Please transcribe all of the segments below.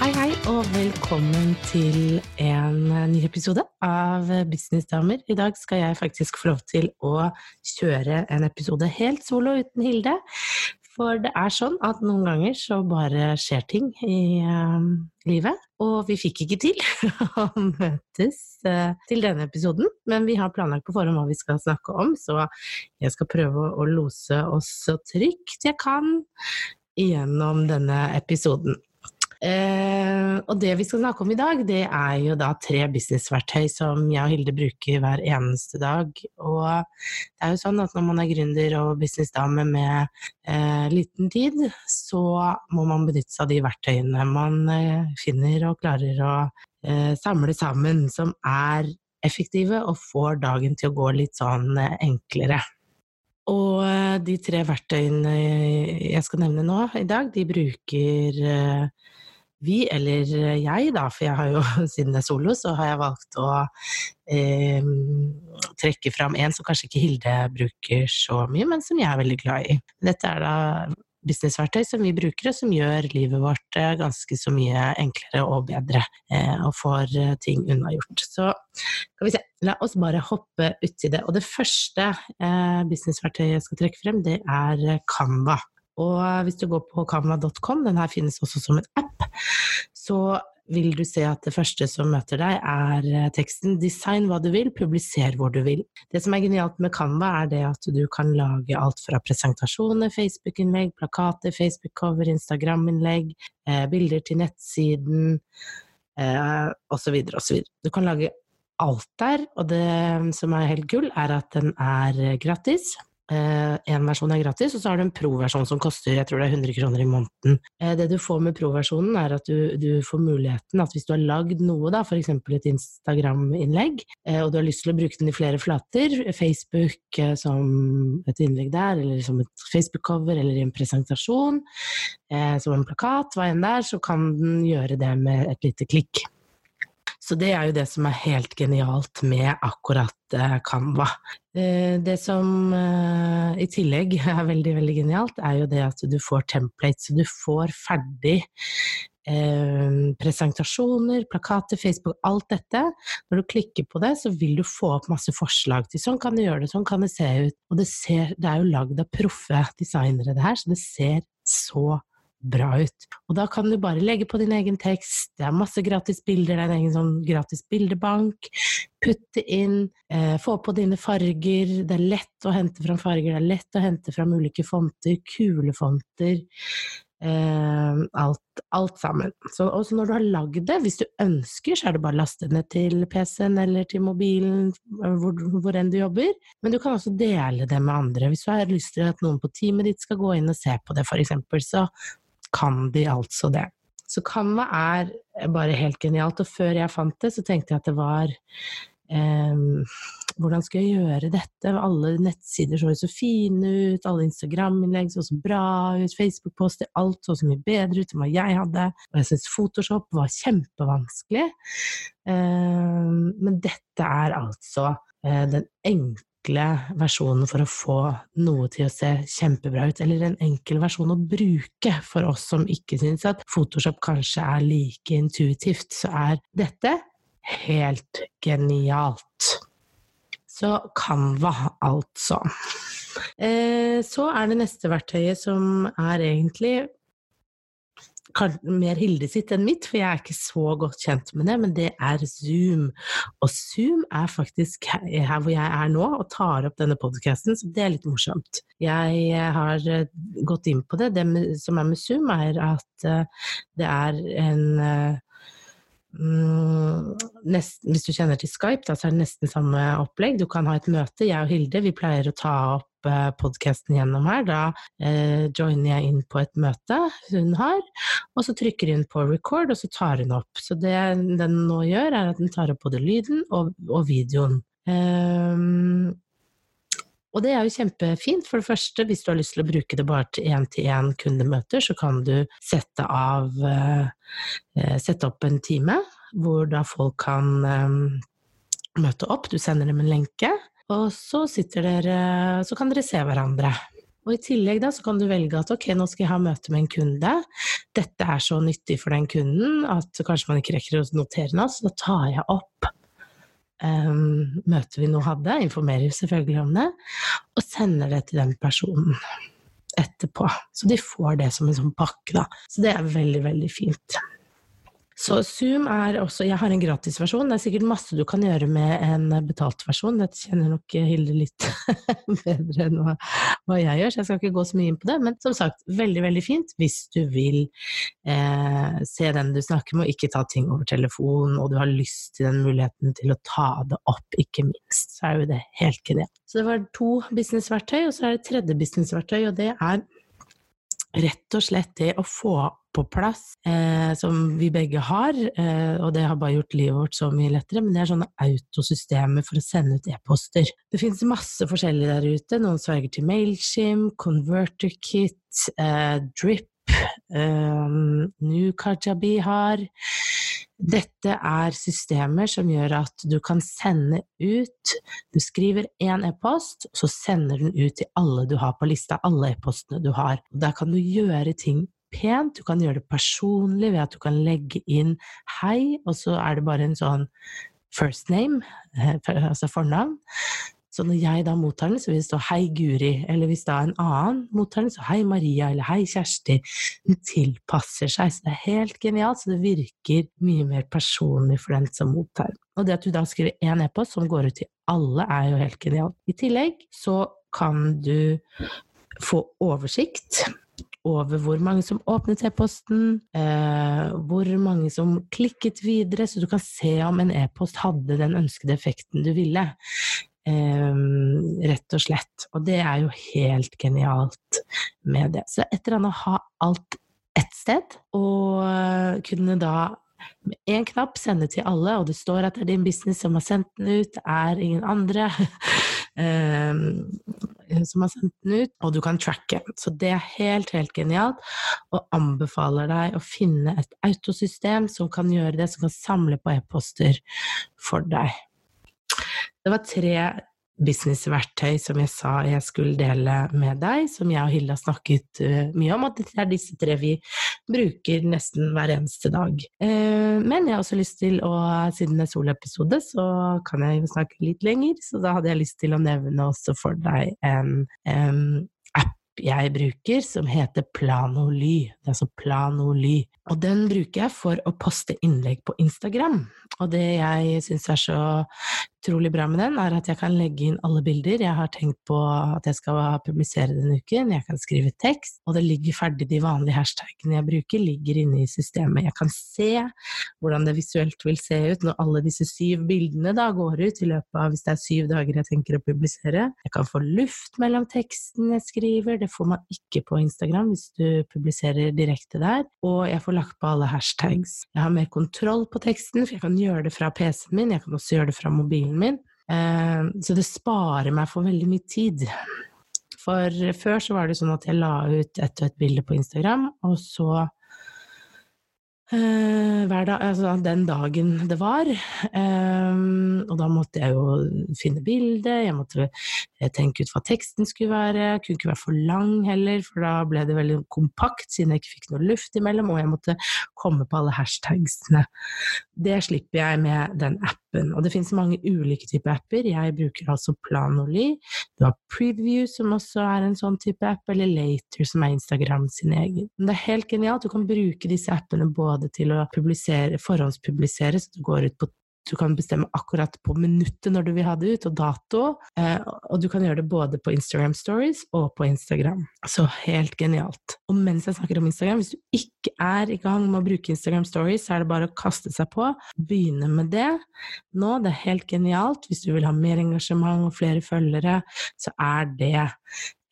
Hei, hei, og velkommen til en ny episode av Businessdamer. I dag skal jeg faktisk få lov til å kjøre en episode helt solo uten Hilde. For det er sånn at noen ganger så bare skjer ting i uh, livet. Og vi fikk ikke til å møtes uh, til denne episoden, men vi har planlagt på forhånd hva vi skal snakke om, så jeg skal prøve å lose oss så trygt jeg kan gjennom denne episoden. Eh, og det vi skal snakke om i dag, det er jo da tre businessverktøy som jeg og Hilde bruker hver eneste dag. Og det er jo sånn at når man er gründer og businessdame med eh, liten tid, så må man benytte seg av de verktøyene man eh, finner og klarer å eh, samle sammen, som er effektive og får dagen til å gå litt sånn eh, enklere. Og eh, de tre verktøyene jeg skal nevne nå i dag, de bruker eh, vi, eller jeg, da, for jeg har jo, siden det er solo, så har jeg valgt å eh, trekke fram en som kanskje ikke Hilde bruker så mye, men som jeg er veldig glad i. Dette er da businessverktøy som vi bruker, og som gjør livet vårt eh, ganske så mye enklere og bedre, eh, og får eh, ting unnagjort. Så skal vi se, la oss bare hoppe uti det. Og det første eh, businessverktøyet jeg skal trekke frem, det er Canva. Og hvis du går på canva.com, den her finnes også som en app, så vil du se at det første som møter deg, er teksten 'Design hva du vil, publiser hvor du vil'. Det som er genialt med Canva, er det at du kan lage alt fra presentasjoner, Facebook-innlegg, plakater, Facebook-cover, Instagram-innlegg, eh, bilder til nettsiden eh, osv. osv. Du kan lage alt der, og det som er helt gull, er at den er gratis. Én versjon er gratis, og så har du en pro-versjon som koster jeg tror det er 100 kroner i måneden. Eh, det du får med pro-versjonen, er at du, du, får muligheten at hvis du har lagd noe, da, f.eks. et Instagram-innlegg, eh, og du har lyst til å bruke den i flere flater, Facebook eh, som et innlegg der, eller som et Facebook-cover, eller i en presentasjon, som en plakat, hva enn det er, så kan den gjøre det med et lite klikk. Så det er jo det som er helt genialt med akkurat Canva. Det som i tillegg er veldig, veldig genialt, er jo det at du får templates. Så du får ferdig eh, presentasjoner, plakater, Facebook, alt dette. Når du klikker på det, så vil du få opp masse forslag til sånn kan du gjøre det, sånn kan det se ut. Og det, ser, det er jo lagd av proffe designere, det her, så det ser så bra ut. Og da kan du bare legge på din egen tekst, det er masse gratis bilder, det er en egen sånn gratis bildebank. Putte inn, eh, få på dine farger, det er lett å hente fram farger, det er lett å hente fram ulike fonter, kule fonter. Eh, alt, alt, sammen. Så også når du har lagd det, hvis du ønsker, så er det bare å laste ned til PC-en eller til mobilen, hvor, hvor enn du jobber. Men du kan også dele det med andre. Hvis du har lyst til at noen på teamet ditt skal gå inn og se på det, f.eks., så kan de altså det. Så Canva er bare helt genialt. Og før jeg fant det, så tenkte jeg at det var Um, hvordan skal jeg gjøre dette? Alle nettsider så jo så fine ut, alle Instagram-innlegg så så bra ut, Facebook-poster, alt så så mye bedre ut enn hva jeg hadde. Og jeg syntes Photoshop var kjempevanskelig. Um, men dette er altså uh, den enkle versjonen for å få noe til å se kjempebra ut, eller en enkel versjon å bruke for oss som ikke syns at Photoshop kanskje er like intuitivt, så er dette helt genialt. Så Canva, altså. Eh, så er det neste verktøyet som er egentlig mer Hilde sitt enn mitt, for jeg er ikke så godt kjent med det, men det er Zoom. Og Zoom er faktisk her hvor jeg er nå og tar opp denne podkasten, så det er litt morsomt. Jeg har eh, gått inn på det. Det som er med Zoom, er at eh, det er en Mm, nesten, hvis du kjenner til Skype, da, så er det nesten samme opplegg. Du kan ha et møte. Jeg og Hilde vi pleier å ta opp eh, podkasten gjennom her, da eh, joiner jeg inn på et møte hun har, og så trykker hun på record, og så tar hun opp. Så det den nå gjør, er at den tar opp både lyden og, og videoen. Um, og det er jo kjempefint. For det første, hvis du har lyst til å bruke det bare til én-til-én kundemøter, så kan du sette av eh, Sette opp en time hvor da folk kan eh, møte opp. Du sender dem en lenke, og så dere Så kan dere se hverandre. Og i tillegg da, så kan du velge at ok, nå skal jeg ha møte med en kunde. Dette er så nyttig for den kunden at kanskje man ikke rekker å notere noe, så da tar jeg opp um, møtet vi nå hadde, informerer selvfølgelig om det, og sender det til den personen etterpå. Så de får det som en sånn pakke, da. Så det er veldig, veldig fint. Så Zoom er også Jeg har en gratisversjon. Det er sikkert masse du kan gjøre med en betalt versjon. Dette kjenner nok Hilde litt bedre enn hva, hva, jeg gjør, så jeg skal ikke gå så mye inn på det. Men som sagt, veldig, veldig fint hvis du vil eh, se den du snakker med, og ikke ta ting over telefon, og du har lyst til den muligheten til å ta det opp, ikke minst. Så er jo det helt genialt. Så det var to businessverktøy, og så er det tredje businessverktøy, og det er rett og slett det å få på plass, eh, som vi begge har, eh, og det har bare gjort livet vårt så mye lettere, men det er sånne autosystemer for å sende ut e-poster. Det finnes masse forskjellig der ute. Noen sverger til Mailchim, ConverterKit, eh, Drip, eh, Nukajabi har dette er systemer som gjør at du kan sende ut Du skriver én e-post, så sender den ut til alle du har på lista, alle e-postene du har. Der kan du gjøre ting pent, du kan gjøre det personlig ved at du kan legge inn hei, og så er det bare en sånn first name, eh, altså fornavn. Så når jeg da mottar den, så vil det stå 'Hei, Guri', eller hvis da en annen mottar den, så 'Hei, Maria', eller 'Hei, Kjersti'. Den tilpasser seg, så det er helt genialt, så det virker mye mer personlig for den som mottar. Og det at du da skriver én e-post som går ut til alle, er jo helt genialt. I tillegg så kan du få oversikt over hvor mange som åpnet e-posten, eh, hvor mange som klikket videre, så du kan se om en e-post hadde den ønskede effekten du ville. Um, rett og slett. Og det er jo helt genialt med det. Så et eller annet å ha alt ett sted, og kunne da med én knapp sende til alle, og det står at det er din business som har sendt den ut, det er ingen andre um, som har sendt den ut, og du kan tracke. Så det er helt, helt genialt, og anbefaler deg å finne et autosystem som kan gjøre det, som kan samle på e-poster for deg. Det var tre businessverktøy som jeg sa jeg skulle dele med deg, som jeg og Hilde har snakket uh, mye om, og det er disse tre vi bruker nesten hver eneste dag. Uh, men jeg har også lyst til å, siden det er soloepisode, så kan jeg jo snakke litt lenger, så da hadde jeg lyst til å nevne også for deg en en app jeg bruker, som heter Planoly. Det er altså Planoly. Og den bruker jeg for å poste innlegg på Instagram. Og det jeg syns er så utrolig bra med den, er at jeg kan legge inn alle bilder. Jeg har tenkt på at jeg skal publisere denne uken. Jeg kan skrive tekst, og det ligger ferdig. De vanlige hashtagene jeg bruker, ligger inne i systemet. Jeg kan se hvordan det visuelt vil se ut når alle disse syv bildene da går ut i løpet av hvis det er syv dager jeg tenker å publisere. Jeg kan få luft mellom teksten jeg skriver. Det får man ikke på Instagram hvis du publiserer direkte der. Og jeg får lagt på alle hashtags. Jeg har mer kontroll på teksten, for jeg kan gjøre det fra PC-en min. Jeg kan også gjøre det fra mobilen min. Eh, så det sparer meg for veldig mye tid. For før så var det sånn at jeg la ut ett og ett bilde på Instagram, og så Uh, hver dag, altså den dagen det var. Um, og da måtte jeg jo finne bildet, jeg måtte tenke ut hva teksten skulle være. Jeg kunne ikke være for lang heller, for da ble det veldig kompakt, siden jeg ikke fikk noe luft imellom, og jeg måtte komme på alle hashtagsene. Det slipper jeg med den appen. Og det finnes mange ulike typer apper. Jeg bruker altså Planoly. Du har Preview, som også er en sånn type app, eller Later, som er Instagram sin egen. Men det er helt genialt. Du kan bruke disse appene både til å publisere, forhåndspublisere, så du går ut på du kan bestemme akkurat på minuttet når du vil ha det ut, og dato. Eh, og du kan gjøre det både på Instagram Stories og på Instagram. Så helt genialt. Og mens jeg snakker om Instagram, hvis du ikke er i gang med å bruke Instagram Stories, så er det bare å kaste seg på. Begynne med det nå. Det er helt genialt. Hvis du vil ha mer engasjement og flere følgere, så er det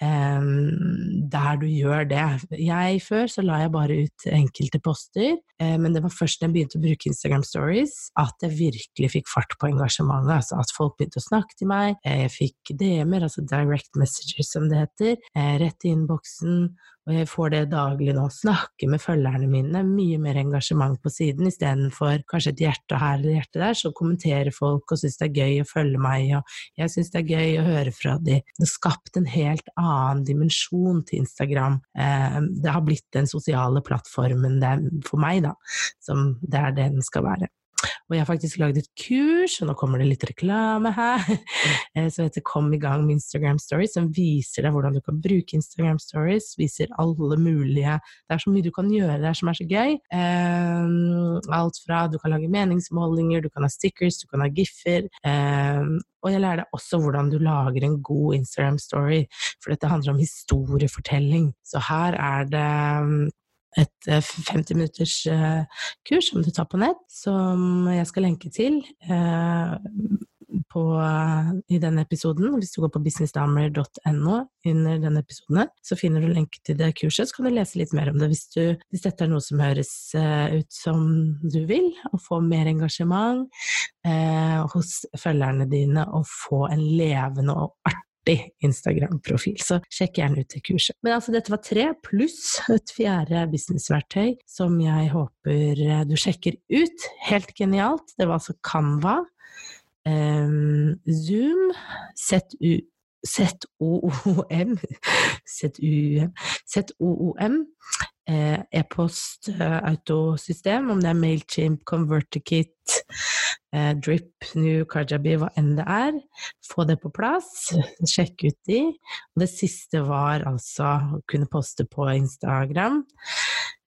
der du gjør det. Jeg Før så la jeg bare ut enkelte poster, uh, men det var først da jeg begynte å bruke Instagram Stories at jeg virkelig fikk fart på engasjementet. Altså at folk begynte å snakke til meg. Uh, jeg fikk DM-er, altså direct messages som det heter, uh, rett i innboksen. Og jeg får det daglig nå. Snakke med følgerne mine. Mye mer engasjement på siden istedenfor kanskje et hjerte her eller hjerte der. Så kommenterer folk og syns det er gøy å følge meg, og jeg syns det er gøy å høre fra de. Det har skapt en helt annen dimensjon til Instagram. Eh, det har blitt den sosiale plattformen for meg, da, som det er det den skal være. Og jeg har faktisk lagd et kurs, og nå kommer det litt reklame her, eh, som heter Kom i gang med Instagram Stories, som viser deg hvordan du kan bruke Instagram Stories. Viser alle mulige Det er så mye du kan gjøre der som er så gøy. Um, alt fra du kan lage meningsmålinger, du kan ha stickers, du kan ha giffer. Um, og jeg lærer deg også hvordan du lager en god Instagram story, for dette handler om historiefortelling. Så her er det et 50 eh, minutters eh, kurs som du tar på nett, som jeg skal lenke til eh, på, i denne episoden. Hvis du går på businessdamer.no under denne episoden, så finner du lenke til det kurset. Så kan du lese litt mer om det hvis, du, hvis dette er noe som høres ut som du vil, og få mer engasjement eh, hos følgerne dine, og få en levende og artig artig Instagram-profil, så sjekk gjerne ut det kurset. Men altså, dette var tre, pluss et fjerde businessverktøy som jeg håper eh, du sjekker ut. Helt genialt. Det var altså Canva, um, Zoom, ZU ZOOM ZUM ZOOM eh, e-post-autosystem, om det er Mailchimp, ConverterKit, eh, Drip, New, Kajabi, hva enn det er. Få det på plass, sjekk ut de. Og det siste var altså å kunne poste på Instagram.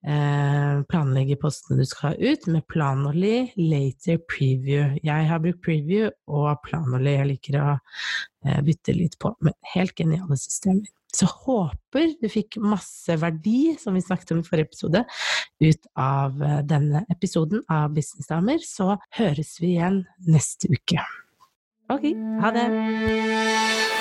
Eh, planlegge postene du skal ha ut, med Planoly, later preview. Jeg har brukt preview og Planoly. jeg liker å eh, bytte litt på. Men helt geniale systemer. Så håper du fikk masse verdi, som vi snakket om i forrige episode, ut av eh, denne episoden av Businessdamer. Så høres vi igjen neste uke. Ok, ha det!